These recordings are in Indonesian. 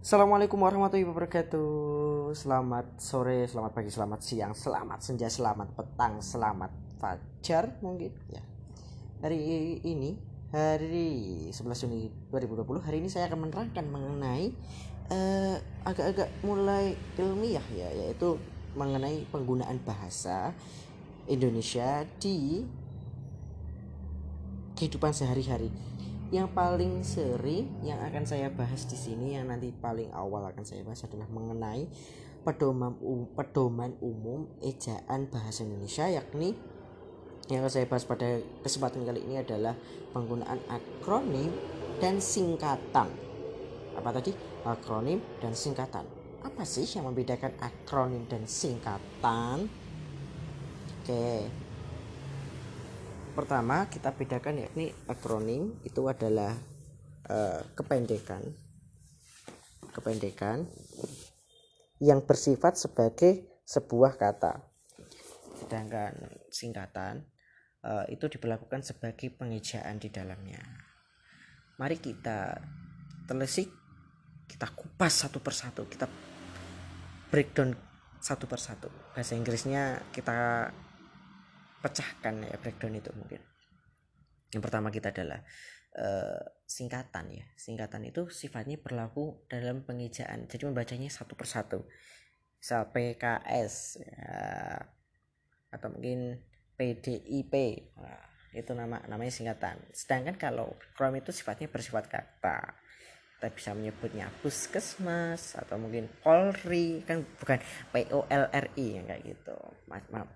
Assalamualaikum warahmatullahi wabarakatuh. Selamat sore, selamat pagi, selamat siang Selamat senja, selamat petang, selamat fajar mungkin ya. Hari ini, hari 11 Juni 2020 Hari ini saya akan menerangkan mengenai eh, Agak-agak mulai ilmiah ya Yaitu mengenai penggunaan bahasa Indonesia di kehidupan sehari-hari yang paling sering yang akan saya bahas di sini yang nanti paling awal akan saya bahas adalah mengenai pedoman um, pedoman umum ejaan bahasa Indonesia yakni yang akan saya bahas pada kesempatan kali ini adalah penggunaan akronim dan singkatan. Apa tadi? Akronim dan singkatan. Apa sih yang membedakan akronim dan singkatan? Oke, pertama kita bedakan yakni akronim itu adalah uh, kependekan. Kependekan yang bersifat sebagai sebuah kata. Sedangkan singkatan uh, itu diberlakukan sebagai pengejaan di dalamnya. Mari kita telisik kita kupas satu persatu kita breakdown satu persatu. Bahasa Inggrisnya kita pecahkan ya breakdown itu mungkin. Yang pertama kita adalah uh, singkatan ya. Singkatan itu sifatnya berlaku dalam pengejaan. Jadi membacanya satu persatu. Misal PKS ya, atau mungkin PDIP nah, itu nama namanya singkatan. Sedangkan kalau Chrome itu sifatnya bersifat kata kita bisa menyebutnya puskesmas atau mungkin Polri kan bukan P O L R I yang kayak gitu.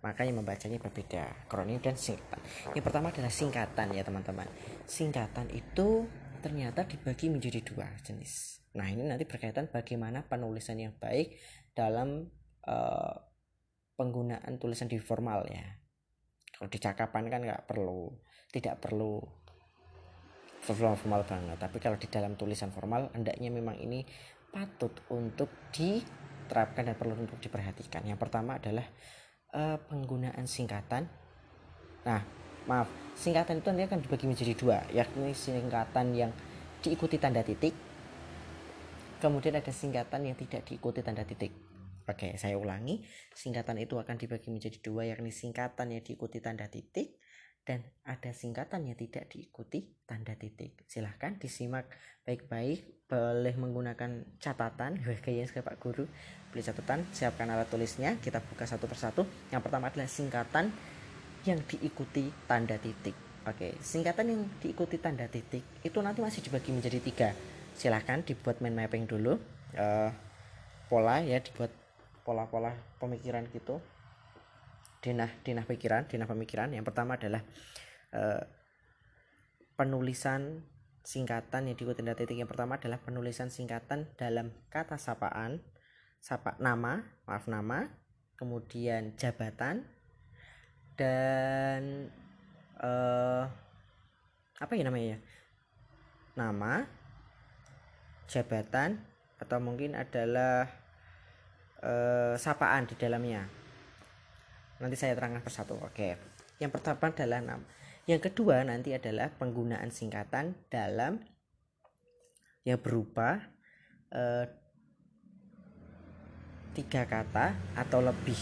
Makanya membacanya berbeda kronim dan singkatan. Yang pertama adalah singkatan ya teman-teman. Singkatan itu ternyata dibagi menjadi dua jenis. Nah ini nanti berkaitan bagaimana penulisan yang baik dalam uh, penggunaan tulisan di formal ya. Kalau di cakapan kan nggak perlu tidak perlu formal formal banget. Tapi kalau di dalam tulisan formal hendaknya memang ini patut untuk diterapkan dan perlu untuk diperhatikan. Yang pertama adalah uh, penggunaan singkatan. Nah maaf singkatan itu nanti akan dibagi menjadi dua yakni singkatan yang diikuti tanda titik kemudian ada singkatan yang tidak diikuti tanda titik. Oke, saya ulangi. Singkatan itu akan dibagi menjadi dua, yakni singkatan yang diikuti tanda titik dan ada singkatan yang tidak diikuti tanda titik. Silahkan disimak baik-baik, boleh menggunakan catatan, kayaknya Pak Guru, beli catatan, siapkan alat tulisnya, kita buka satu persatu. Yang pertama adalah singkatan yang diikuti tanda titik. Oke, singkatan yang diikuti tanda titik itu nanti masih dibagi menjadi tiga. Silahkan dibuat mind mapping dulu, uh, pola ya, dibuat pola-pola pemikiran gitu denah denah pikiran denah pemikiran. Yang pertama adalah uh, penulisan singkatan yang diikuti tanda titik yang pertama adalah penulisan singkatan dalam kata sapaan sapa nama maaf nama kemudian jabatan dan uh, apa ya namanya ya? Nama jabatan atau mungkin adalah uh, sapaan di dalamnya nanti saya terangkan persatu oke. Yang pertama adalah nama yang kedua nanti adalah penggunaan singkatan dalam yang berupa eh, tiga kata atau lebih.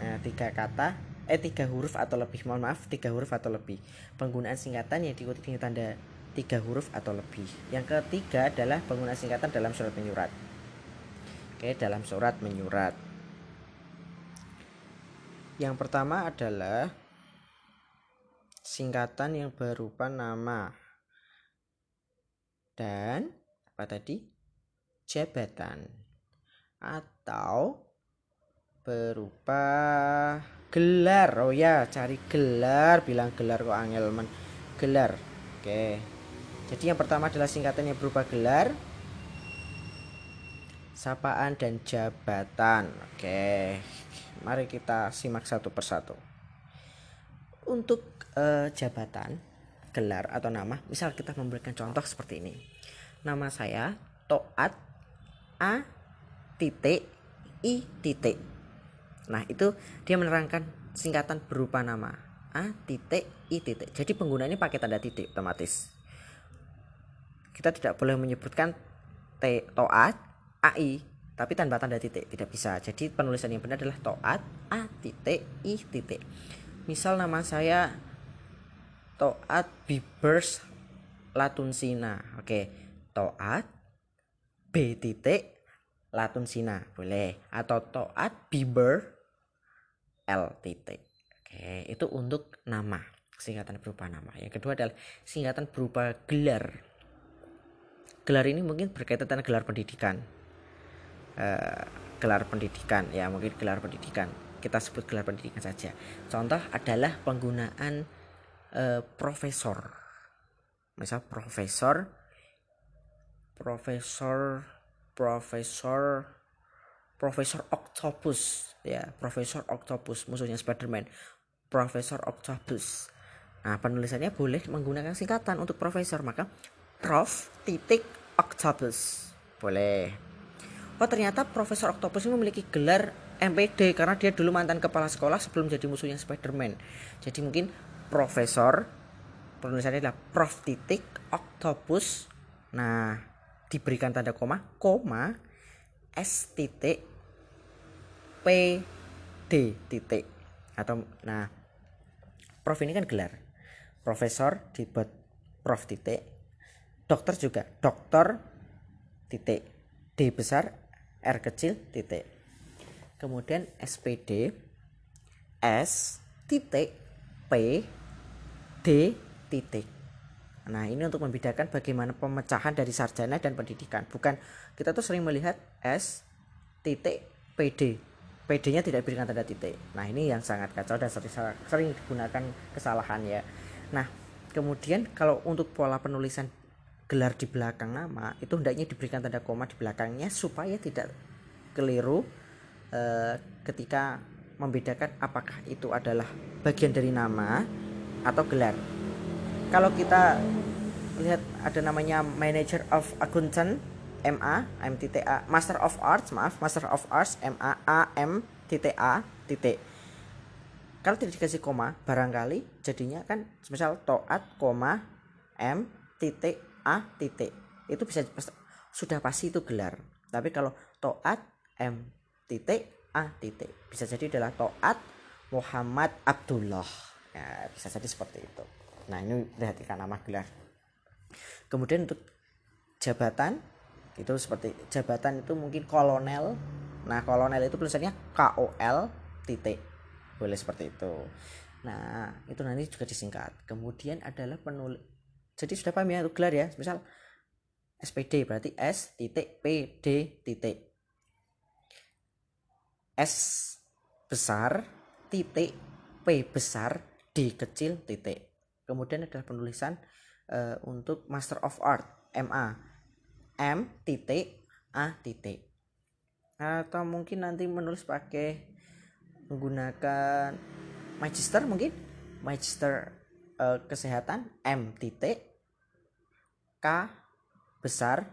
Nah, tiga kata eh tiga huruf atau lebih. Mohon maaf tiga huruf atau lebih. Penggunaan singkatan yang diikuti dengan tanda tiga huruf atau lebih. Yang ketiga adalah penggunaan singkatan dalam surat menyurat. Oke dalam surat menyurat yang pertama adalah singkatan yang berupa nama dan apa tadi? jabatan atau berupa gelar. Oh ya, cari gelar, bilang gelar kok angelman. Gelar. Oke. Jadi yang pertama adalah singkatan yang berupa gelar, sapaan dan jabatan. Oke mari kita simak satu persatu. Untuk uh, jabatan gelar atau nama misal kita memberikan contoh seperti ini. Nama saya Toat A titik I titik. Nah itu dia menerangkan singkatan berupa nama. A titik I titik. Jadi penggunanya pakai tanda titik otomatis. Kita tidak boleh menyebutkan T Toat ai tapi tanpa tanda titik tidak bisa. Jadi penulisan yang benar adalah toat a titik i titik. Misal nama saya toat bibers latunsina. Oke toat b titik latunsina. Boleh. Atau toat biber l titik. Oke itu untuk nama. Singkatan berupa nama. Yang kedua adalah singkatan berupa gelar. Gelar ini mungkin berkaitan dengan gelar pendidikan uh, gelar pendidikan. Ya mungkin gelar pendidikan. Kita sebut gelar pendidikan saja. Contoh adalah penggunaan uh, profesor. Misal profesor profesor profesor profesor Octopus. Ya profesor Octopus musuhnya Spiderman. Profesor Octopus. Nah penulisannya boleh menggunakan singkatan untuk profesor maka prof titik Octopus. Boleh oh ternyata Profesor Octopus ini memiliki gelar MPD karena dia dulu mantan kepala sekolah sebelum jadi musuhnya Spiderman. Jadi mungkin Profesor penulisannya adalah Prof titik Octopus. Nah, diberikan tanda koma, koma S titik P D titik atau nah Prof ini kan gelar. Profesor dibuat Prof titik. Dokter juga, dokter titik D besar R kecil titik. Kemudian SPD S titik P D titik. Nah ini untuk membedakan bagaimana pemecahan dari sarjana dan pendidikan. Bukan kita tuh sering melihat S titik PD PD nya tidak diberikan tanda titik. Nah ini yang sangat kacau dan sering, sering digunakan kesalahan ya. Nah kemudian kalau untuk pola penulisan gelar di belakang nama itu hendaknya diberikan tanda koma di belakangnya supaya tidak keliru e, ketika membedakan apakah itu adalah bagian dari nama atau gelar. Kalau kita lihat ada namanya Manager of Accountant MA MTTA Master of Arts maaf Master of Arts MA A M TTA titik kalau tidak dikasih koma barangkali jadinya kan misal toat koma M titik A titik. Itu bisa sudah pasti itu gelar. Tapi kalau toat M titik A titik. Bisa jadi adalah toat Muhammad Abdullah. Ya bisa jadi seperti itu. Nah ini perhatikan nama gelar. Kemudian untuk jabatan itu seperti jabatan itu mungkin kolonel. Nah kolonel itu tulisannya KOL titik. Boleh seperti itu. Nah itu nanti juga disingkat. Kemudian adalah penulis jadi sudah paham ya untuk gelar ya. Misal SPD berarti S titik P D titik S besar titik P besar D kecil titik. Kemudian adalah penulisan uh, untuk Master of Art MA M titik A titik. Atau mungkin nanti menulis pakai menggunakan Magister mungkin. Magister uh, kesehatan M titik K besar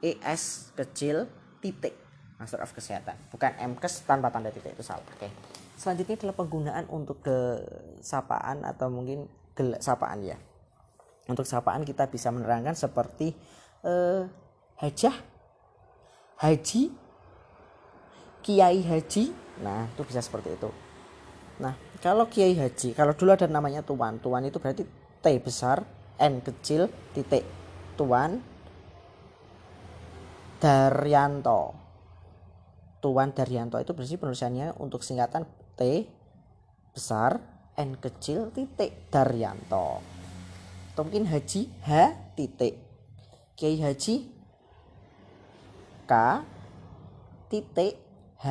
ES kecil titik. Master of Kesehatan. Bukan MKes tanpa tanda titik itu salah. Oke. Selanjutnya adalah penggunaan untuk kesapaan atau mungkin sapaan ya. Untuk sapaan kita bisa menerangkan seperti eh, hajah haji kiai haji. Nah itu bisa seperti itu. Nah kalau kiai haji kalau dulu ada namanya tuan tuan itu berarti T besar N kecil titik Tuan Daryanto. Tuan Daryanto itu berarti penulisannya untuk singkatan T besar N kecil titik Daryanto. Atau mungkin Haji H titik Kiai Haji K titik H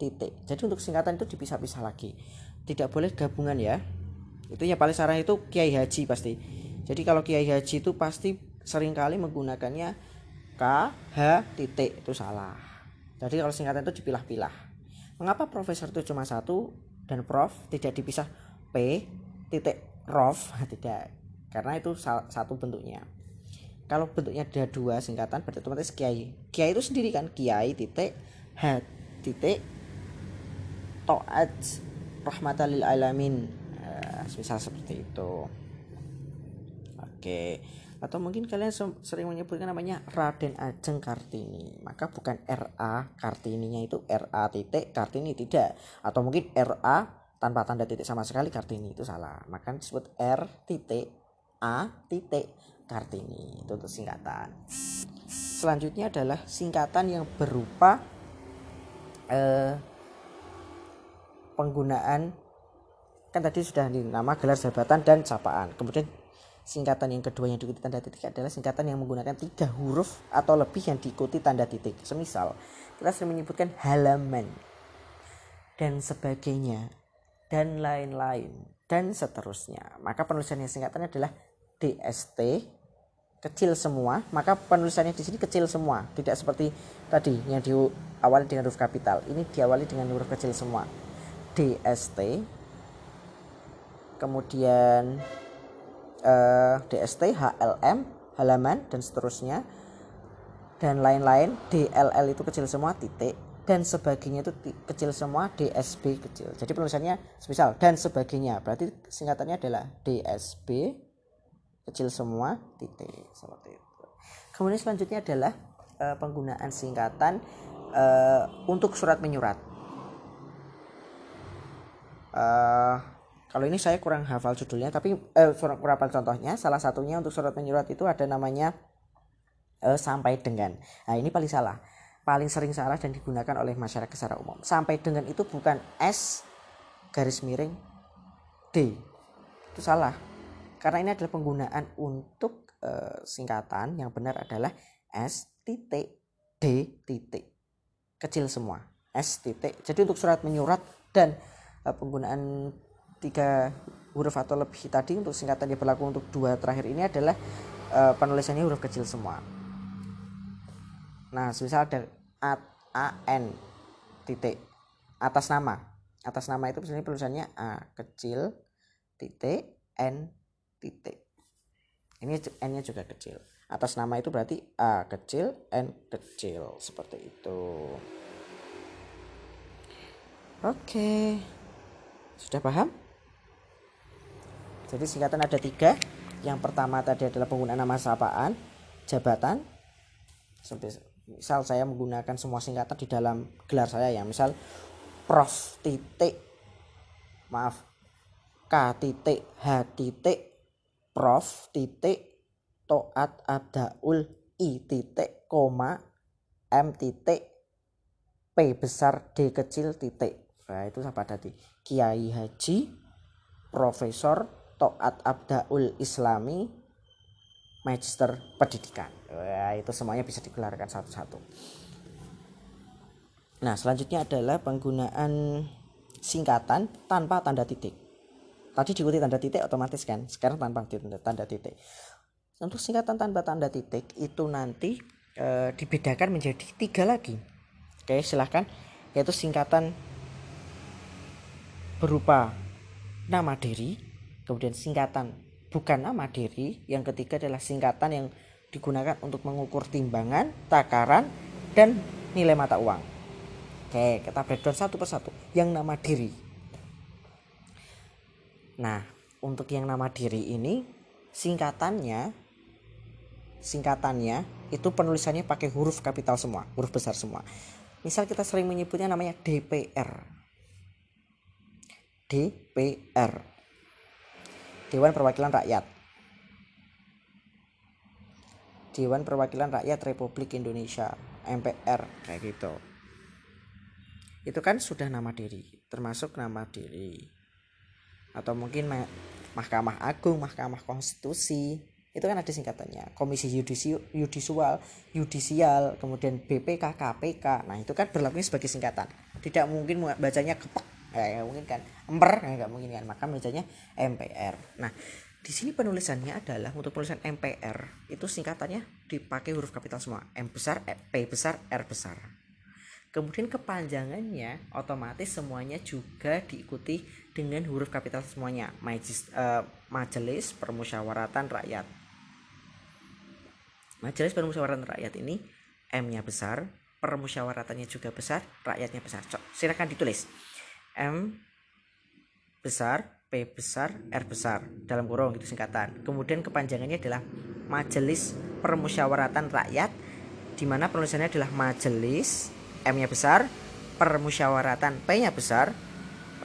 titik. Jadi untuk singkatan itu dipisah-pisah lagi. Tidak boleh gabungan ya. Itu yang paling saran itu Kiai Haji pasti. Jadi kalau Kiai Haji itu pasti sering kali menggunakannya K H titik itu salah. Jadi kalau singkatan itu dipilah-pilah. Mengapa profesor itu cuma satu dan prof tidak dipisah P titik prof tidak. Karena itu satu bentuknya. Kalau bentuknya ada dua singkatan berarti otomatis kiai kiai itu sendiri kan? Kiai titik H titik toat rahmatalil alamin. Eh, seperti itu. Oke atau mungkin kalian sering menyebutkan namanya Raden Ajeng Kartini. Maka bukan RA Kartininya itu RA titik Kartini tidak. Atau mungkin RA tanpa tanda titik sama sekali Kartini itu salah. Maka disebut R titik A titik Kartini. Itu untuk singkatan. Selanjutnya adalah singkatan yang berupa eh, penggunaan kan tadi sudah di nama gelar jabatan dan sapaan kemudian Singkatan yang kedua yang diikuti tanda titik adalah singkatan yang menggunakan tiga huruf atau lebih yang diikuti tanda titik. Semisal, kita sering menyebutkan halaman dan sebagainya dan lain-lain dan seterusnya. Maka penulisannya singkatannya adalah DST kecil semua, maka penulisannya di sini kecil semua, tidak seperti tadi yang diawali dengan huruf kapital. Ini diawali dengan huruf kecil semua. DST kemudian uh, DST, HLM, halaman dan seterusnya. Dan lain-lain DLL itu kecil semua titik. Dan sebagainya itu kecil semua DSB kecil. Jadi penulisannya semisal dan sebagainya. Berarti singkatannya adalah DSB kecil semua titik. Seperti itu. Kemudian selanjutnya adalah uh, penggunaan singkatan uh, untuk surat menyurat. Uh, kalau ini saya kurang hafal judulnya, tapi eh, kurang hafal contohnya. Salah satunya untuk surat menyurat itu ada namanya eh, sampai dengan. Nah ini paling salah, paling sering salah dan digunakan oleh masyarakat secara umum. Sampai dengan itu bukan S garis miring D, itu salah. Karena ini adalah penggunaan untuk eh, singkatan yang benar adalah S titik D titik kecil semua S titik. Jadi untuk surat menyurat dan eh, penggunaan tiga huruf atau lebih tadi untuk singkatan yang berlaku untuk dua terakhir ini adalah uh, penulisannya huruf kecil semua. Nah, misal ada A, A N titik atas nama. Atas nama itu misalnya penulisannya A kecil titik N titik. Ini N-nya juga kecil. Atas nama itu berarti A kecil, N kecil seperti itu. Oke. Sudah paham? Jadi singkatan ada tiga. Yang pertama tadi adalah penggunaan nama sapaan, jabatan. Misal saya menggunakan semua singkatan di dalam gelar saya ya. Misal Prof titik maaf K titik H titik Prof titik Toat Abdaul I titik koma M titik P besar D kecil titik. Nah itu apa tadi? Kiai Haji Profesor Toat Abdaul Islami Magister Pendidikan. Ya, itu semuanya bisa digelarkan satu-satu. Nah, selanjutnya adalah penggunaan singkatan tanpa tanda titik. Tadi diikuti tanda titik otomatis kan, sekarang tanpa tanda titik. Untuk singkatan tanpa tanda titik itu nanti e, dibedakan menjadi tiga lagi. Oke, silahkan. Yaitu singkatan berupa nama diri, kemudian singkatan bukan nama diri yang ketiga adalah singkatan yang digunakan untuk mengukur timbangan takaran dan nilai mata uang. Oke kita breakdown satu persatu. Yang nama diri. Nah untuk yang nama diri ini singkatannya singkatannya itu penulisannya pakai huruf kapital semua huruf besar semua. Misal kita sering menyebutnya namanya DPR DPR Dewan Perwakilan Rakyat. Dewan Perwakilan Rakyat Republik Indonesia, MPR kayak gitu. Itu kan sudah nama diri, termasuk nama diri. Atau mungkin Mahkamah Agung, Mahkamah Konstitusi, itu kan ada singkatannya komisi yudisial yudisial kemudian BPK KPK nah itu kan berlaku sebagai singkatan tidak mungkin bacanya kepek ya, mungkin kan. Ya, nggak mungkin kan. Maka bacanya MPR nah di sini penulisannya adalah untuk penulisan MPR itu singkatannya dipakai huruf kapital semua. M besar P besar R besar. Kemudian kepanjangannya otomatis semuanya juga diikuti dengan huruf kapital semuanya. Majis, uh, majelis permusyawaratan rakyat. Majelis permusyawaratan rakyat ini M-nya besar permusyawaratannya juga besar rakyatnya besar. Silakan ditulis M besar, P besar R besar dalam kurung itu singkatan. Kemudian kepanjangannya adalah Majelis Permusyawaratan Rakyat di mana penulisannya adalah Majelis M-nya besar Permusyawaratan P-nya besar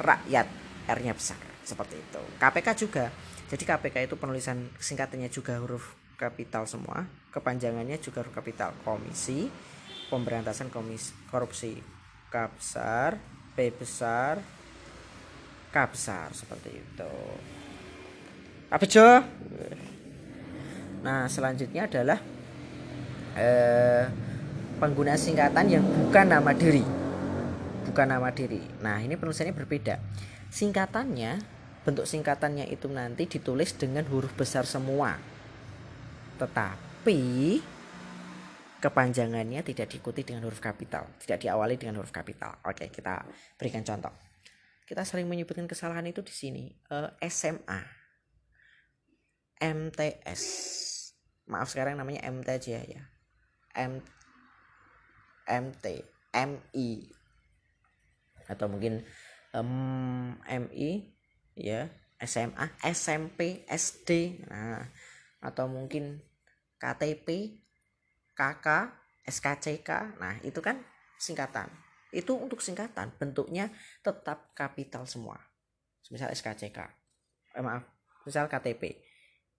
Rakyat R-nya besar. Seperti itu. KPK juga. Jadi KPK itu penulisan singkatannya juga huruf kapital semua. Kepanjangannya juga huruf kapital. Komisi Pemberantasan Komisi Korupsi besar P besar K besar seperti itu. Apa Jo? Nah selanjutnya adalah eh, pengguna singkatan yang bukan nama diri. Bukan nama diri. Nah ini penulisannya berbeda. Singkatannya bentuk singkatannya itu nanti ditulis dengan huruf besar semua. Tetapi kepanjangannya tidak diikuti dengan huruf kapital, tidak diawali dengan huruf kapital. Oke, kita berikan contoh. Kita sering menyebutkan kesalahan itu di sini. Uh, eh, SMA, MTS. Maaf sekarang namanya MT aja ya. M MT, MI atau mungkin um, MI ya, SMA, SMP, SD. Nah, atau mungkin KTP KK, SKCK. Nah, itu kan singkatan. Itu untuk singkatan, bentuknya tetap kapital semua. Misal SKCK. Eh, maaf, misal KTP.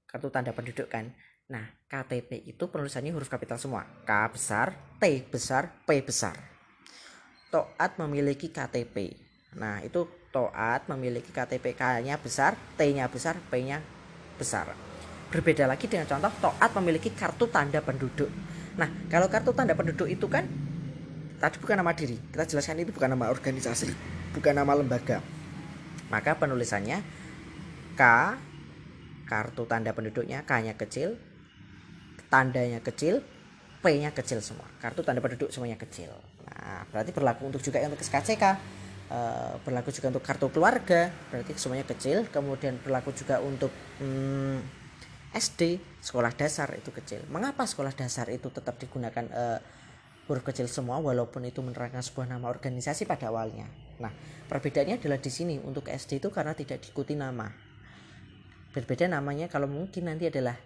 Kartu tanda penduduk kan. Nah, KTP itu penulisannya huruf kapital semua. K besar, T besar, P besar. Toat memiliki KTP. Nah, itu Toat memiliki KTP K-nya besar, T-nya besar, P-nya besar. Berbeda lagi dengan contoh Toat memiliki kartu tanda penduduk. Nah, kalau kartu tanda penduduk itu kan tadi bukan nama diri. Kita jelaskan itu bukan nama organisasi, bukan nama lembaga. Maka penulisannya K kartu tanda penduduknya K-nya kecil, tandanya kecil, P-nya kecil semua. Kartu tanda penduduk semuanya kecil. Nah, berarti berlaku untuk juga untuk SKCK. Eh, berlaku juga untuk kartu keluarga, berarti semuanya kecil. Kemudian berlaku juga untuk hmm, SD sekolah dasar itu kecil. Mengapa sekolah dasar itu tetap digunakan uh, huruf kecil semua walaupun itu menerangkan sebuah nama organisasi pada awalnya? Nah perbedaannya adalah di sini untuk SD itu karena tidak diikuti nama. Berbeda namanya kalau mungkin nanti adalah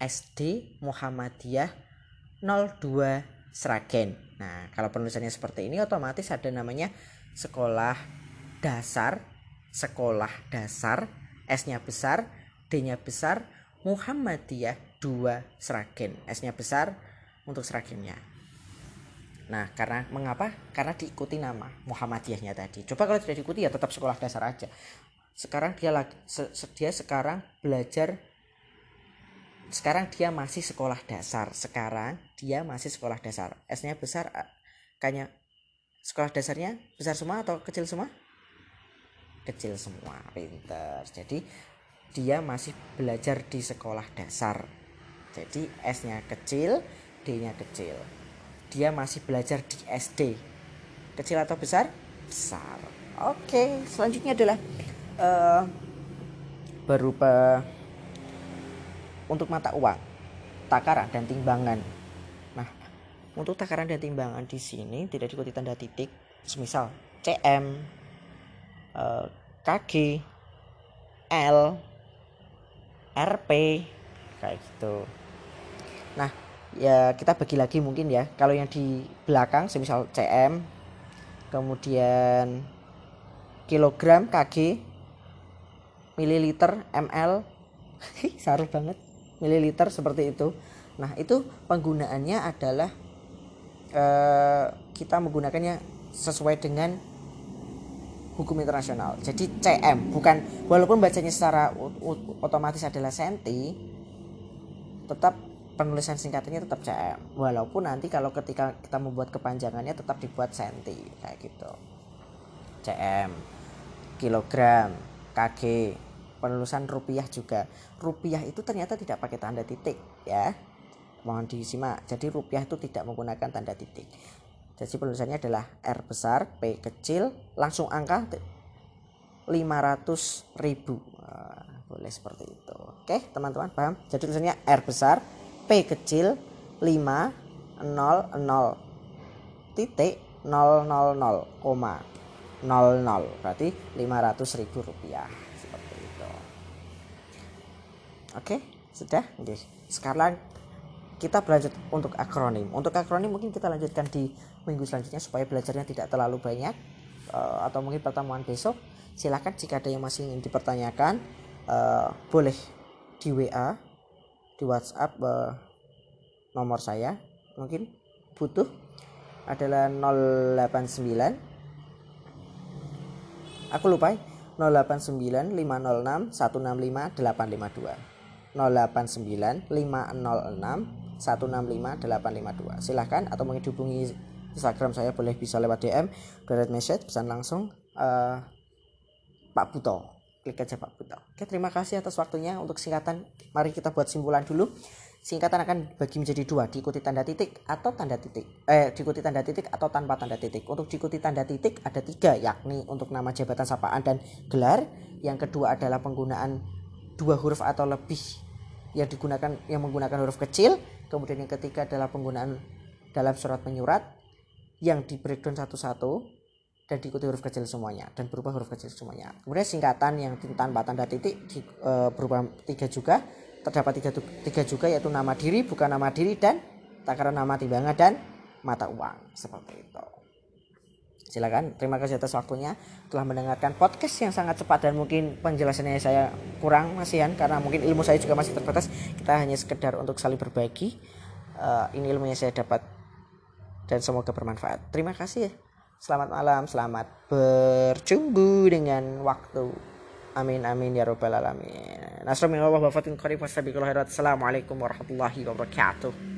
SD Muhammadiyah 02 Sragen. Nah kalau penulisannya seperti ini otomatis ada namanya sekolah dasar sekolah dasar S-nya besar D-nya besar Muhammadiyah 2 Sragen. S-nya besar untuk Sragennya. Nah, karena mengapa? Karena diikuti nama Muhammadiyahnya tadi. Coba kalau tidak diikuti ya tetap sekolah dasar aja. Sekarang dia lagi se, dia sekarang belajar sekarang dia masih sekolah dasar. Sekarang dia masih sekolah dasar. S-nya besar kayaknya sekolah dasarnya besar semua atau kecil semua? Kecil semua. Pinter. Jadi dia masih belajar di sekolah dasar. Jadi S-nya kecil, D-nya kecil. Dia masih belajar di SD. Kecil atau besar? Besar. Oke, selanjutnya adalah uh, berupa untuk mata uang, takaran dan timbangan. Nah, untuk takaran dan timbangan di sini tidak diikuti tanda titik, semisal CM, uh, eh, KG, L, RP kayak gitu. Nah ya kita bagi lagi mungkin ya. Kalau yang di belakang semisal CM kemudian kilogram kg mililiter ml saru banget mililiter seperti itu. Nah itu penggunaannya adalah eh, kita menggunakannya sesuai dengan hukum internasional. Jadi CM bukan walaupun bacanya secara otomatis adalah senti tetap penulisan singkatannya tetap CM. Walaupun nanti kalau ketika kita membuat kepanjangannya tetap dibuat senti kayak gitu. CM, kilogram, kg, penulisan rupiah juga. Rupiah itu ternyata tidak pakai tanda titik ya. Mohon disimak. Jadi rupiah itu tidak menggunakan tanda titik. Jadi penulisannya adalah R besar, P kecil, langsung angka 500 ribu. Boleh seperti itu. Oke, teman-teman paham? Jadi tulisannya R besar, P kecil, 5 0 0 titik 000 koma 00 berarti 500 ribu rupiah seperti itu oke sudah sekarang kita belajar untuk akronim untuk akronim mungkin kita lanjutkan di minggu selanjutnya supaya belajarnya tidak terlalu banyak uh, atau mungkin pertemuan besok silahkan jika ada yang masih ingin dipertanyakan uh, boleh di WA di WhatsApp uh, nomor saya. Mungkin butuh adalah 089 aku lupa 089 506 165 852 089 506 165 852 silahkan atau mungkin dihubungi Instagram saya boleh bisa lewat DM direct message pesan langsung uh, Pak Buto. Klik aja Pak Buto. Oke terima kasih atas waktunya. Untuk singkatan mari kita buat simpulan dulu. Singkatan akan bagi menjadi dua diikuti tanda titik atau tanda titik eh diikuti tanda titik atau tanpa tanda titik. Untuk diikuti tanda titik ada tiga yakni untuk nama jabatan sapaan dan gelar. Yang kedua adalah penggunaan dua huruf atau lebih yang digunakan yang menggunakan huruf kecil. Kemudian yang ketiga adalah penggunaan dalam surat menyurat yang di breakdown satu-satu dan diikuti huruf kecil semuanya dan berubah huruf kecil semuanya kemudian singkatan yang tanpa tanda titik di, e, berubah tiga juga terdapat tiga, tiga juga yaitu nama diri, bukan nama diri dan takaran nama timbangan dan mata uang seperti itu. Silakan, terima kasih atas waktunya telah mendengarkan podcast yang sangat cepat dan mungkin penjelasannya saya kurang masihan karena mungkin ilmu saya juga masih terbatas. Kita hanya sekedar untuk saling berbagi. Uh, ini ilmu yang saya dapat dan semoga bermanfaat. Terima kasih. Selamat malam, selamat berjumpa dengan waktu. Amin amin ya rabbal alamin. Nasrul Allah wa khairat. Assalamualaikum warahmatullahi wabarakatuh.